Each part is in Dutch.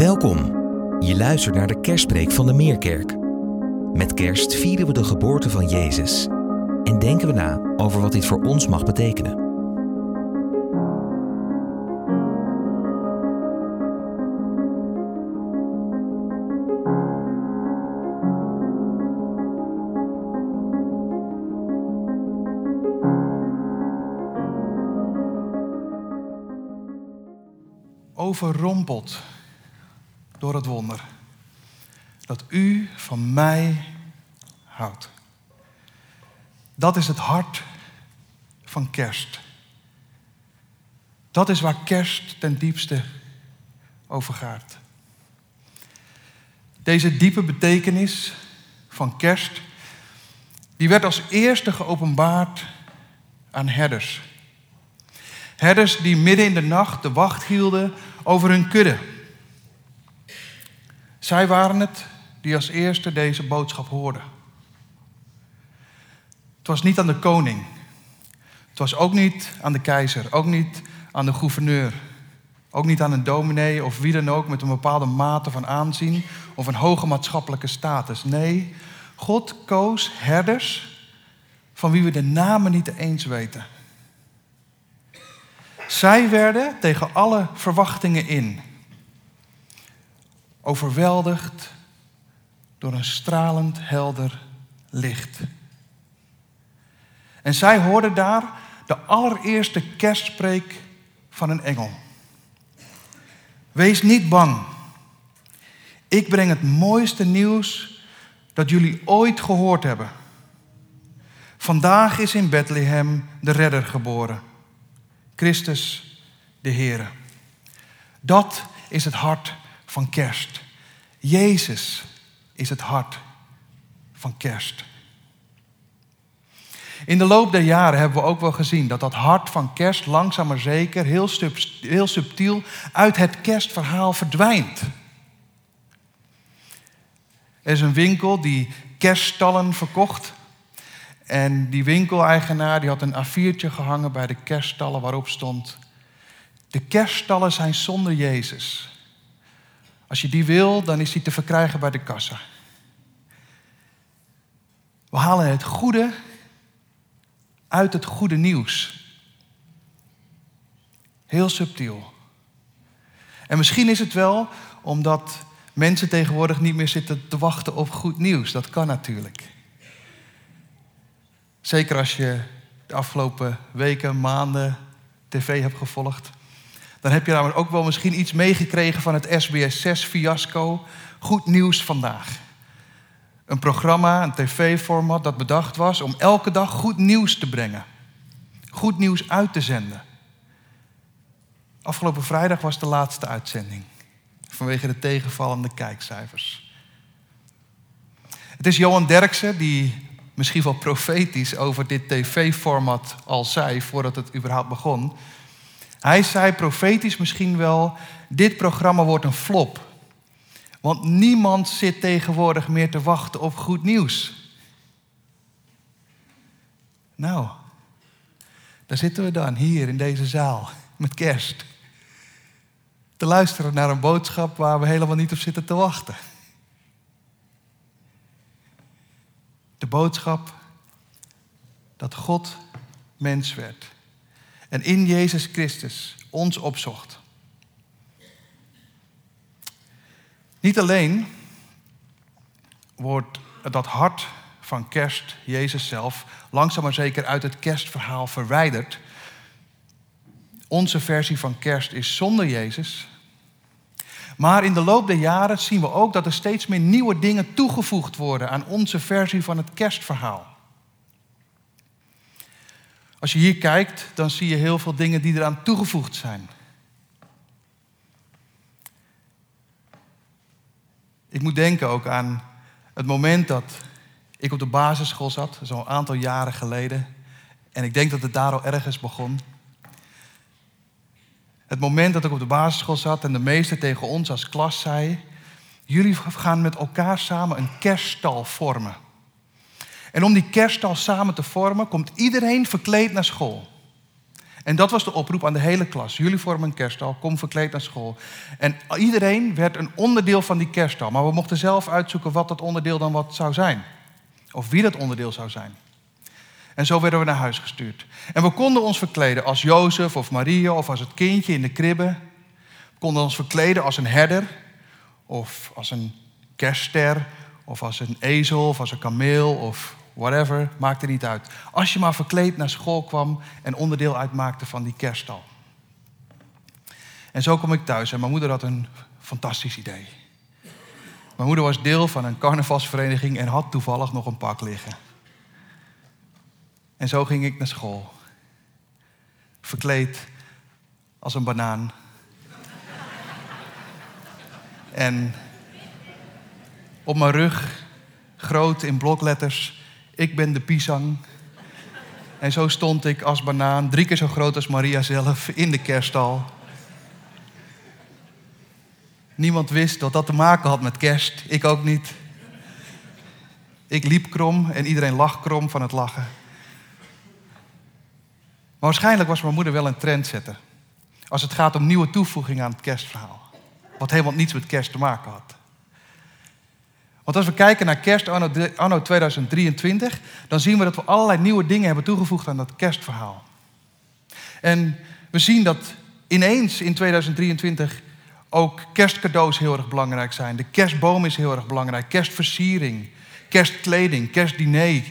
Welkom. Je luistert naar de kerstpreek van de Meerkerk. Met kerst vieren we de geboorte van Jezus en denken we na over wat dit voor ons mag betekenen. overrompeld door het wonder dat u van mij houdt. Dat is het hart van kerst. Dat is waar kerst ten diepste over gaat. Deze diepe betekenis van kerst, die werd als eerste geopenbaard aan herders. Herders die midden in de nacht de wacht hielden over hun kudde. Zij waren het die als eerste deze boodschap hoorden. Het was niet aan de koning. Het was ook niet aan de keizer, ook niet aan de gouverneur. Ook niet aan een dominee of wie dan ook met een bepaalde mate van aanzien of een hoge maatschappelijke status. Nee, God koos herders van wie we de namen niet eens weten. Zij werden tegen alle verwachtingen in overweldigd door een stralend helder licht. En zij hoorden daar de allereerste kerstspreek van een engel. Wees niet bang. Ik breng het mooiste nieuws dat jullie ooit gehoord hebben. Vandaag is in Bethlehem de redder geboren. Christus de Heere. Dat is het hart van kerst. Jezus is het hart van kerst. In de loop der jaren hebben we ook wel gezien dat dat hart van kerst langzaam maar zeker, heel, subtiel, uit het kerstverhaal verdwijnt. Er is een winkel die kerststallen verkocht. En die winkeleigenaar die had een A4'tje gehangen bij de kerststallen waarop stond: De kerststallen zijn zonder Jezus. Als je die wil, dan is die te verkrijgen bij de kassa. We halen het goede uit het goede nieuws. Heel subtiel. En misschien is het wel omdat mensen tegenwoordig niet meer zitten te wachten op goed nieuws. Dat kan natuurlijk. Zeker als je de afgelopen weken, maanden tv hebt gevolgd. Dan heb je namelijk ook wel misschien iets meegekregen van het SBS 6 fiasco. Goed nieuws vandaag. Een programma, een tv-format dat bedacht was om elke dag goed nieuws te brengen. Goed nieuws uit te zenden. Afgelopen vrijdag was de laatste uitzending. Vanwege de tegenvallende kijkcijfers. Het is Johan Derksen die misschien wel profetisch over dit tv-format al zei voordat het überhaupt begon. Hij zei profetisch misschien wel: dit programma wordt een flop. Want niemand zit tegenwoordig meer te wachten op goed nieuws. Nou, daar zitten we dan, hier in deze zaal, met kerst. Te luisteren naar een boodschap waar we helemaal niet op zitten te wachten. De boodschap dat God mens werd en in Jezus Christus ons opzocht. Niet alleen wordt dat hart van kerst, Jezus zelf, langzaam maar zeker uit het kerstverhaal verwijderd. Onze versie van kerst is zonder Jezus. Maar in de loop der jaren zien we ook dat er steeds meer nieuwe dingen toegevoegd worden aan onze versie van het kerstverhaal. Als je hier kijkt, dan zie je heel veel dingen die eraan toegevoegd zijn. Ik moet denken ook aan het moment dat ik op de basisschool zat, zo'n aantal jaren geleden. En ik denk dat het daar al ergens begon. Het moment dat ik op de basisschool zat en de meester tegen ons als klas zei: Jullie gaan met elkaar samen een kerststal vormen. En om die kerststal samen te vormen, komt iedereen verkleed naar school. En dat was de oproep aan de hele klas. Jullie vormen een kerststal, kom verkleed naar school. En iedereen werd een onderdeel van die kerststal. Maar we mochten zelf uitzoeken wat dat onderdeel dan wat zou zijn. Of wie dat onderdeel zou zijn. En zo werden we naar huis gestuurd. En we konden ons verkleden als Jozef of Maria of als het kindje in de kribbe. We konden ons verkleden als een herder of als een kerstster of als een ezel of als een kameel of whatever, maakt er niet uit. Als je maar verkleed naar school kwam en onderdeel uitmaakte van die kerststal. En zo kom ik thuis en mijn moeder had een fantastisch idee. Mijn moeder was deel van een carnavalsvereniging en had toevallig nog een pak liggen. En zo ging ik naar school. Verkleed als een banaan. en op mijn rug, groot in blokletters, ik ben de pisang. En zo stond ik als banaan, drie keer zo groot als Maria zelf, in de kerststal. Niemand wist dat dat te maken had met kerst. Ik ook niet. Ik liep krom en iedereen lag krom van het lachen. Maar waarschijnlijk was mijn moeder wel een trendsetter. Als het gaat om nieuwe toevoegingen aan het kerstverhaal. Wat helemaal niets met kerst te maken had. Want als we kijken naar kerst anno 2023, dan zien we dat we allerlei nieuwe dingen hebben toegevoegd aan dat kerstverhaal. En we zien dat ineens in 2023 ook kerstcadeaus heel erg belangrijk zijn. De kerstboom is heel erg belangrijk. Kerstversiering, kerstkleding, kerstdiner,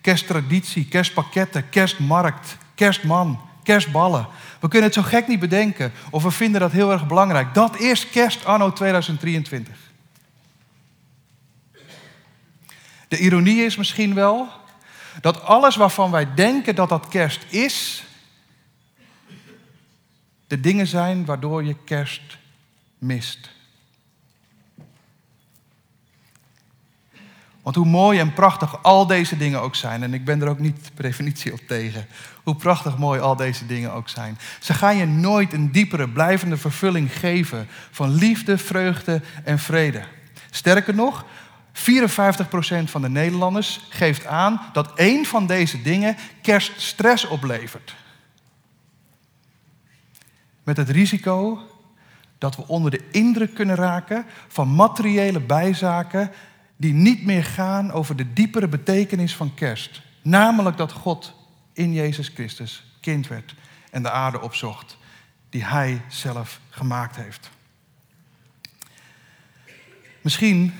kersttraditie, kerstpakketten, kerstmarkt, kerstman, kerstballen. We kunnen het zo gek niet bedenken of we vinden dat heel erg belangrijk. Dat is kerst anno 2023. De ironie is misschien wel dat alles waarvan wij denken dat dat kerst is, de dingen zijn waardoor je kerst mist. Want hoe mooi en prachtig al deze dingen ook zijn, en ik ben er ook niet per definitie op tegen, hoe prachtig mooi al deze dingen ook zijn, ze gaan je nooit een diepere, blijvende vervulling geven van liefde, vreugde en vrede. Sterker nog, 54% van de Nederlanders geeft aan dat één van deze dingen kerststress oplevert. Met het risico dat we onder de indruk kunnen raken van materiële bijzaken die niet meer gaan over de diepere betekenis van kerst. Namelijk dat God in Jezus Christus kind werd en de aarde opzocht die Hij zelf gemaakt heeft. Misschien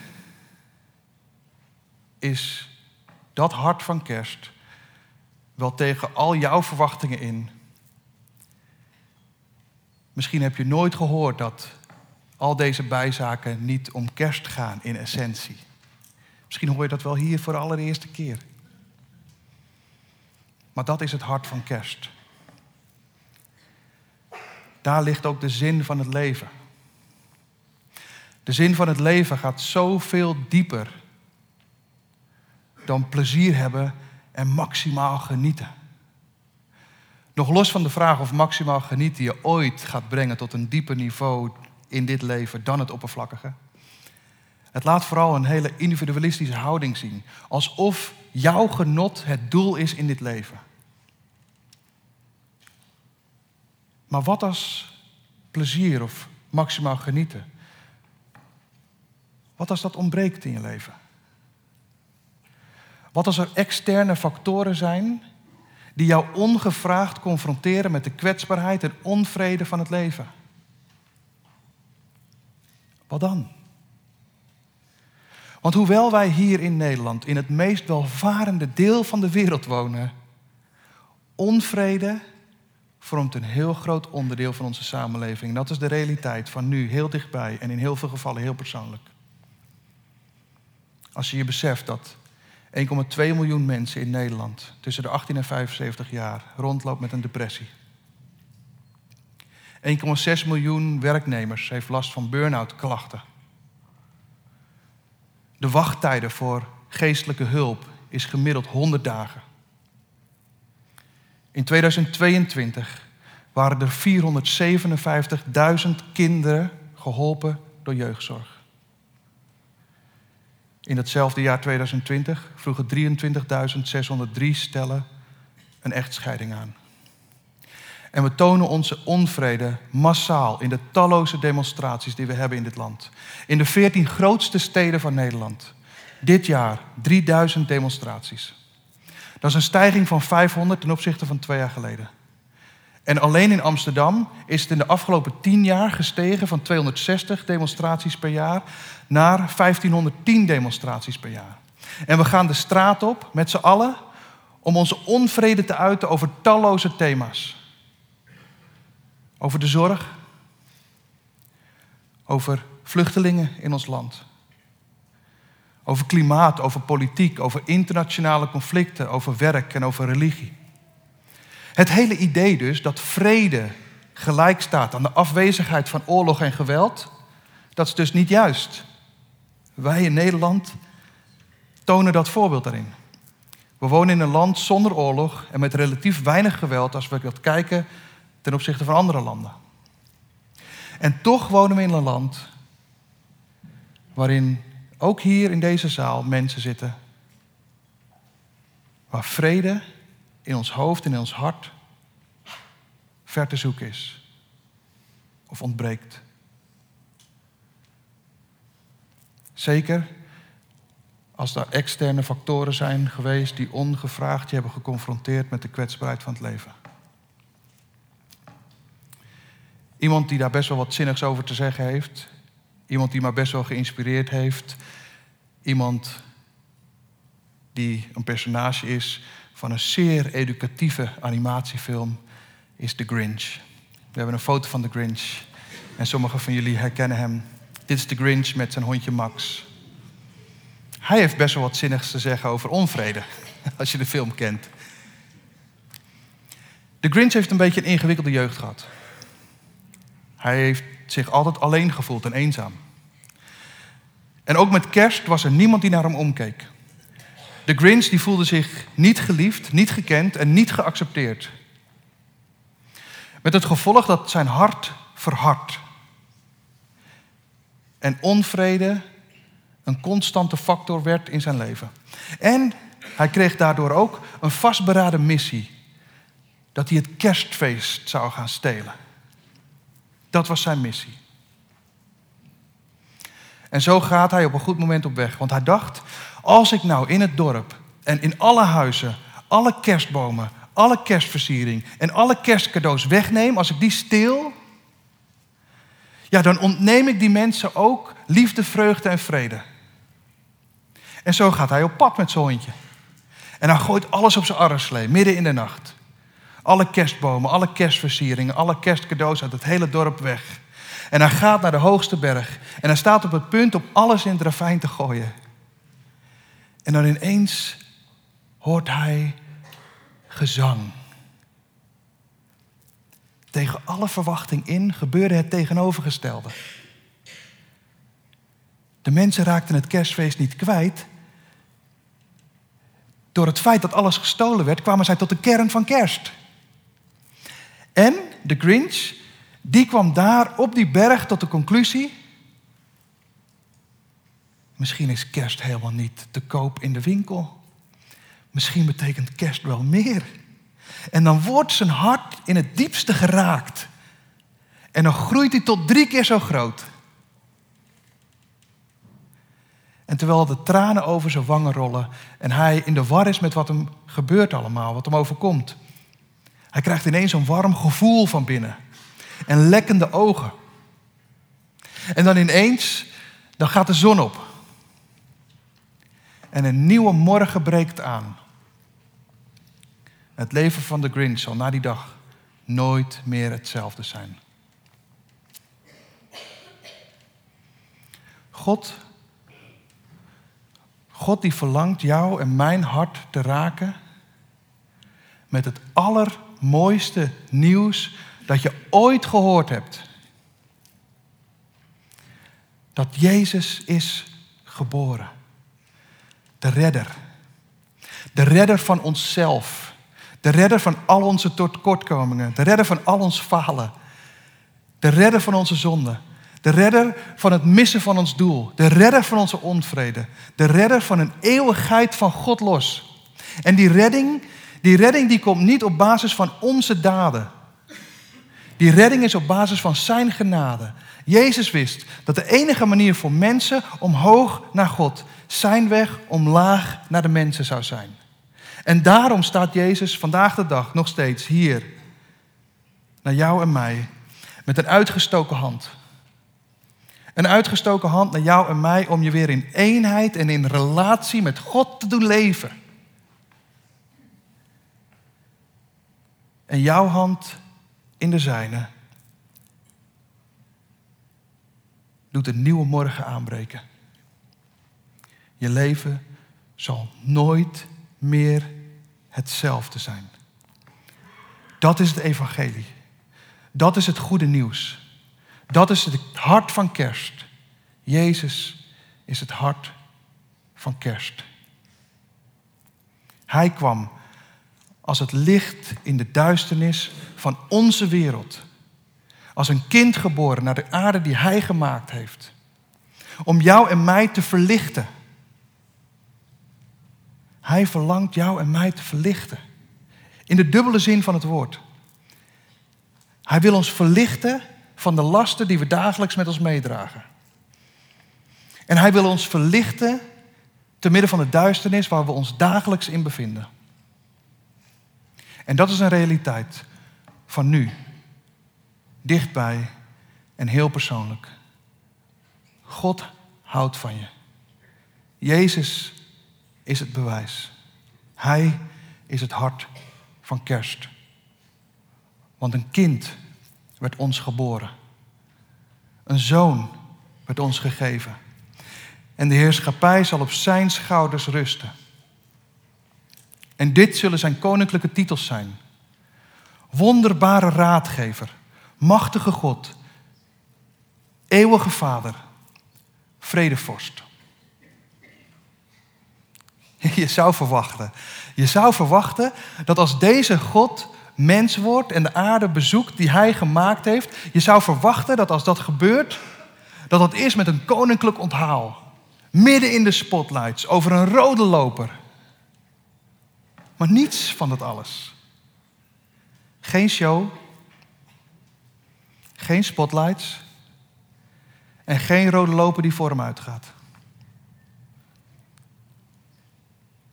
is dat hart van kerst wel tegen al jouw verwachtingen in. Misschien heb je nooit gehoord dat al deze bijzaken niet om kerst gaan in essentie. Misschien hoor je dat wel hier voor de allereerste keer. Maar dat is het hart van kerst. Daar ligt ook de zin van het leven. De zin van het leven gaat zoveel dieper dan plezier hebben en maximaal genieten. Nog los van de vraag of maximaal genieten je ooit gaat brengen tot een dieper niveau in dit leven dan het oppervlakkige. Het laat vooral een hele individualistische houding zien. Alsof jouw genot het doel is in dit leven. Maar wat als plezier of maximaal genieten? Wat als dat ontbreekt in je leven? Wat als er externe factoren zijn die jou ongevraagd confronteren met de kwetsbaarheid en onvrede van het leven? Wat dan? Want hoewel wij hier in Nederland in het meest welvarende deel van de wereld wonen, onvrede vormt een heel groot onderdeel van onze samenleving. Dat is de realiteit van nu, heel dichtbij en in heel veel gevallen heel persoonlijk. Als je je beseft dat 1,2 miljoen mensen in Nederland tussen de 18 en 75 jaar rondloopt met een depressie. 1,6 miljoen werknemers heeft last van burn-out klachten. De wachttijden voor geestelijke hulp is gemiddeld 100 dagen. In 2022 waren er 457.000 kinderen geholpen door jeugdzorg. In hetzelfde jaar 2020 vroegen 23.603 stellen een echtscheiding aan. En we tonen onze onvrede massaal in de talloze demonstraties die we hebben in dit land. In de 14 grootste steden van Nederland. Dit jaar 3000 demonstraties. Dat is een stijging van 500 ten opzichte van twee jaar geleden. En alleen in Amsterdam is het in de afgelopen 10 jaar gestegen van 260 demonstraties per jaar naar 1510 demonstraties per jaar. En we gaan de straat op met z'n allen om onze onvrede te uiten over talloze thema's. Over de zorg, over vluchtelingen in ons land, over klimaat, over politiek, over internationale conflicten, over werk en over religie. Het hele idee dus dat vrede gelijk staat aan de afwezigheid van oorlog en geweld, dat is dus niet juist. Wij in Nederland tonen dat voorbeeld daarin. We wonen in een land zonder oorlog en met relatief weinig geweld als we dat kijken ten opzichte van andere landen. En toch wonen we in een land waarin ook hier in deze zaal mensen zitten waar vrede in ons hoofd en in ons hart ver te zoeken is of ontbreekt. Zeker als er externe factoren zijn geweest die ongevraagd je hebben geconfronteerd met de kwetsbaarheid van het leven. Iemand die daar best wel wat zinnigs over te zeggen heeft. Iemand die maar best wel geïnspireerd heeft. Iemand die een personage is van een zeer educatieve animatiefilm is The Grinch. We hebben een foto van The Grinch en sommigen van jullie herkennen hem. Dit is The Grinch met zijn hondje Max. Hij heeft best wel wat zinnigs te zeggen over onvrede, als je de film kent. The Grinch heeft een beetje een ingewikkelde jeugd gehad. Hij heeft zich altijd alleen gevoeld en eenzaam. En ook met kerst was er niemand die naar hem omkeek. De Grinch die voelde zich niet geliefd, niet gekend en niet geaccepteerd. Met het gevolg dat zijn hart verhardt. En onvrede een constante factor werd in zijn leven. En hij kreeg daardoor ook een vastberaden missie. Dat hij het kerstfeest zou gaan stelen. Dat was zijn missie. En zo gaat hij op een goed moment op weg. Want hij dacht, als ik nou in het dorp en in alle huizen, alle kerstbomen, alle kerstversiering en alle kerstcadeaus wegneem, als ik die steel, ja, dan ontneem ik die mensen ook liefde, vreugde en vrede. En zo gaat hij op pad met zijn hondje. En hij gooit alles op zijn arreslee, midden in de nacht. Alle kerstbomen, alle kerstversieringen, alle kerstcadeaus uit het hele dorp weg. En hij gaat naar de hoogste berg. En hij staat op het punt om alles in het ravijn te gooien. En dan ineens hoort hij gezang. Tegen alle verwachting in gebeurde het tegenovergestelde. De mensen raakten het kerstfeest niet kwijt. Door het feit dat alles gestolen werd, kwamen zij tot de kern van kerst. En de Grinch, die kwam daar op die berg tot de conclusie: misschien is kerst helemaal niet te koop in de winkel. Misschien betekent kerst wel meer. En dan wordt zijn hart in het diepste geraakt. En dan groeit hij tot drie keer zo groot. En terwijl de tranen over zijn wangen rollen en hij in de war is met wat hem gebeurt allemaal, wat hem overkomt. Hij krijgt ineens een warm gevoel van binnen en lekkende ogen. En dan ineens, dan gaat de zon op. En een nieuwe morgen breekt aan. Het leven van de Grinch zal na die dag nooit meer hetzelfde zijn. God God die verlangt jou en mijn hart te raken met het allermooiste nieuws dat je ooit gehoord hebt. Dat Jezus is geboren. De redder. De redder van onszelf. De redder van al onze tekortkomingen. De redder van al ons falen. De redder van onze zonden. De redder van het missen van ons doel. De redder van onze onvrede. De redder van een eeuwigheid van God los. En die redding, die redding die komt niet op basis van onze daden. Die redding is op basis van Zijn genade. Jezus wist dat de enige manier voor mensen omhoog naar God Zijn weg omlaag naar de mensen zou zijn. En daarom staat Jezus vandaag de dag nog steeds hier, naar jou en mij, met een uitgestoken hand. Een uitgestoken hand naar jou en mij om je weer in eenheid en in relatie met God te doen leven. En jouw hand in de zijne doet een nieuwe morgen aanbreken. Je leven zal nooit meer hetzelfde zijn. Dat is het evangelie. Dat is het goede nieuws. Dat is het hart van kerst. Jezus is het hart van kerst. Hij kwam als het licht in de duisternis van onze wereld. Als een kind geboren naar de aarde die Hij gemaakt heeft. Om jou en mij te verlichten. Hij verlangt jou en mij te verlichten. In de dubbele zin van het woord. Hij wil ons verlichten van de lasten die we dagelijks met ons meedragen. En hij wil ons verlichten te midden van de duisternis waar we ons dagelijks in bevinden. En dat is een realiteit van nu, dichtbij en heel persoonlijk. God houdt van je. Jezus is het bewijs. Hij is het hart van kerst. Want een kind werd ons geboren. Een zoon werd ons gegeven. En de heerschappij zal op zijn schouders rusten. En dit zullen zijn koninklijke titels zijn. Wonderbare raadgever, machtige God, eeuwige Vader, vredevorst. Je zou verwachten. Je zou verwachten dat als deze God mens wordt en de aarde bezoekt die hij gemaakt heeft, je zou verwachten dat als dat gebeurt, dat dat is met een koninklijk onthaal. Midden in de spotlights, over een rode loper. Maar niets van dat alles. Geen show, geen spotlights en geen rode loper die voor hem uitgaat.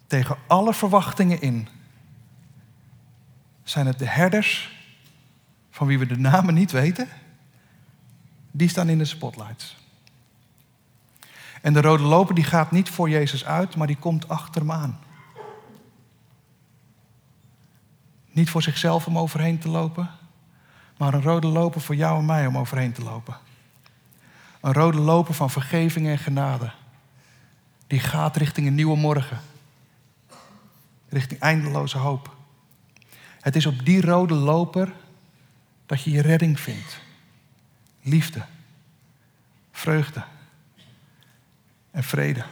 Tegen alle verwachtingen in zijn het de herders, van wie we de namen niet weten, die staan in de spotlights. En de rode loper die gaat niet voor Jezus uit, maar die komt achter hem aan. Niet voor zichzelf om overheen te lopen, maar een rode loper voor jou en mij om overheen te lopen. Een rode loper van vergeving en genade. Die gaat richting een nieuwe morgen. Richting eindeloze hoop. Het is op die rode loper dat je je redding vindt. Liefde, vreugde en vrede.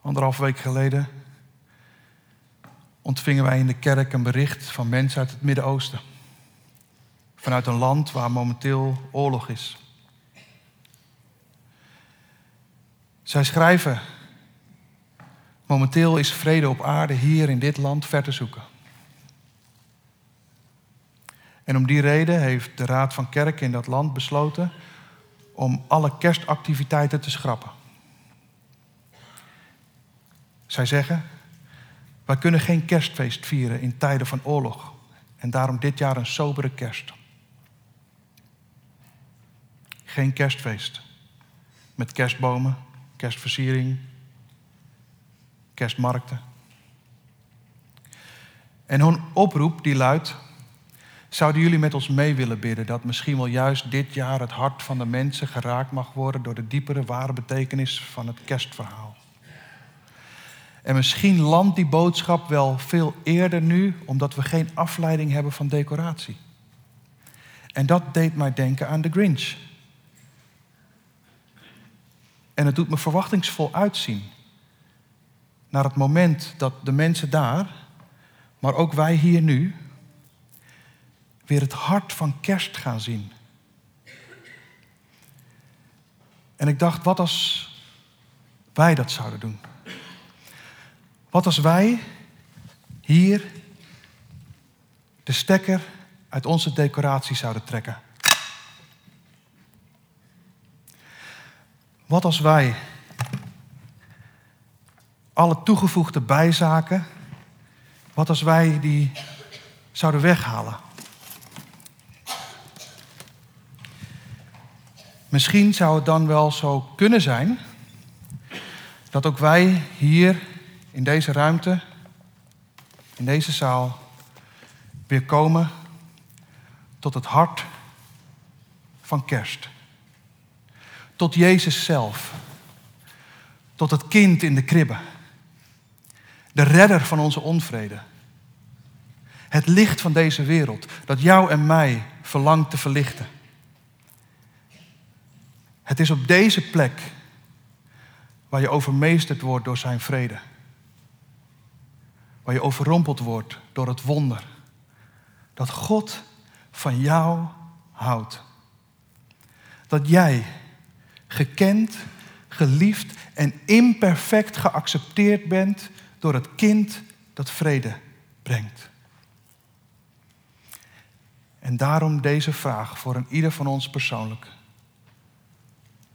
Anderhalf week geleden ontvingen wij in de kerk een bericht van mensen uit het Midden-Oosten. Vanuit een land waar momenteel oorlog is. Zij schrijven Momenteel is vrede op aarde hier in dit land ver te zoeken. En om die reden heeft de Raad van Kerken in dat land besloten om alle kerstactiviteiten te schrappen. Zij zeggen, wij kunnen geen kerstfeest vieren in tijden van oorlog en daarom dit jaar een sobere kerst. Geen kerstfeest met kerstbomen, kerstversiering, kerstmarkten. En hun oproep die luidt, zouden jullie met ons mee willen bidden dat misschien wel juist dit jaar het hart van de mensen geraakt mag worden door de diepere ware betekenis van het kerstverhaal. En misschien landt die boodschap wel veel eerder nu, omdat we geen afleiding hebben van decoratie. En dat deed mij denken aan de Grinch. En het doet me verwachtingsvol uitzien naar het moment dat de mensen daar, maar ook wij hier nu, weer het hart van kerst gaan zien. En ik dacht, wat als wij dat zouden doen? Wat als wij hier de stekker uit onze decoratie zouden trekken. Wat als wij alle toegevoegde bijzaken, wat als wij die zouden weghalen? Misschien zou het dan wel zo kunnen zijn dat ook wij hier in deze ruimte, in deze zaal, weer komen tot het hart van kerst. Tot Jezus zelf. Tot het kind in de kribbe. De redder van onze onvrede. Het licht van deze wereld dat jou en mij verlangt te verlichten. Het is op deze plek waar je overmeesterd wordt door zijn vrede. Waar je overrompeld wordt door het wonder. Dat God van jou houdt. Dat jij gekend, geliefd en imperfect geaccepteerd bent door het kind dat vrede brengt. En daarom deze vraag voor een ieder van ons persoonlijk.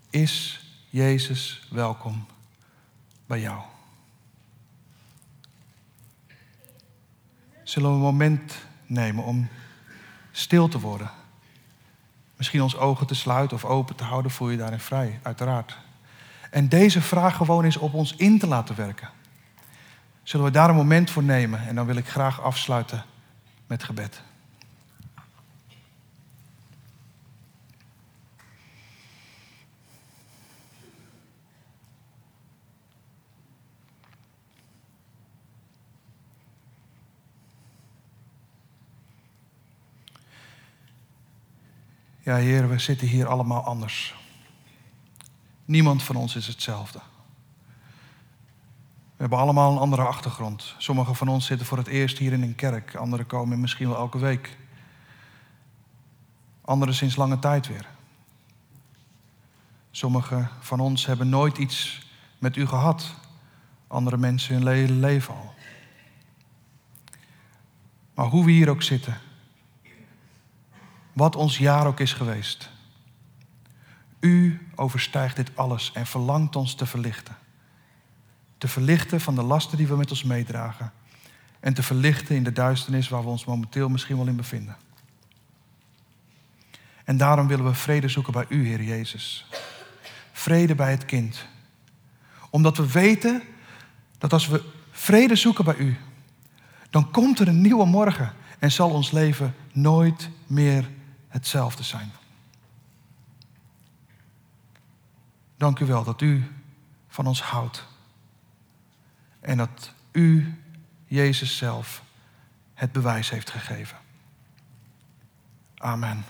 Is Jezus welkom bij jou? Zullen we een moment nemen om stil te worden? Misschien ons ogen te sluiten of open te houden, voel je daarin vrij, uiteraard. En deze vraag gewoon eens op ons in te laten werken. Zullen we daar een moment voor nemen? En dan wil ik graag afsluiten met gebed. Ja, Heer, we zitten hier allemaal anders. Niemand van ons is hetzelfde. We hebben allemaal een andere achtergrond. Sommigen van ons zitten voor het eerst hier in een kerk, anderen komen misschien wel elke week. Anderen sinds lange tijd weer. Sommigen van ons hebben nooit iets met u gehad, andere mensen hun hele leven al. Maar hoe we hier ook zitten, wat ons jaar ook is geweest. U overstijgt dit alles en verlangt ons te verlichten. Te verlichten van de lasten die we met ons meedragen. En te verlichten in de duisternis waar we ons momenteel misschien wel in bevinden. En daarom willen we vrede zoeken bij U, Heer Jezus. Vrede bij het kind. Omdat we weten dat als we vrede zoeken bij U, dan komt er een nieuwe morgen en zal ons leven nooit meer hetzelfde zijn. Dank u wel dat u van ons houdt. En dat u, Jezus zelf, het bewijs heeft gegeven. Amen.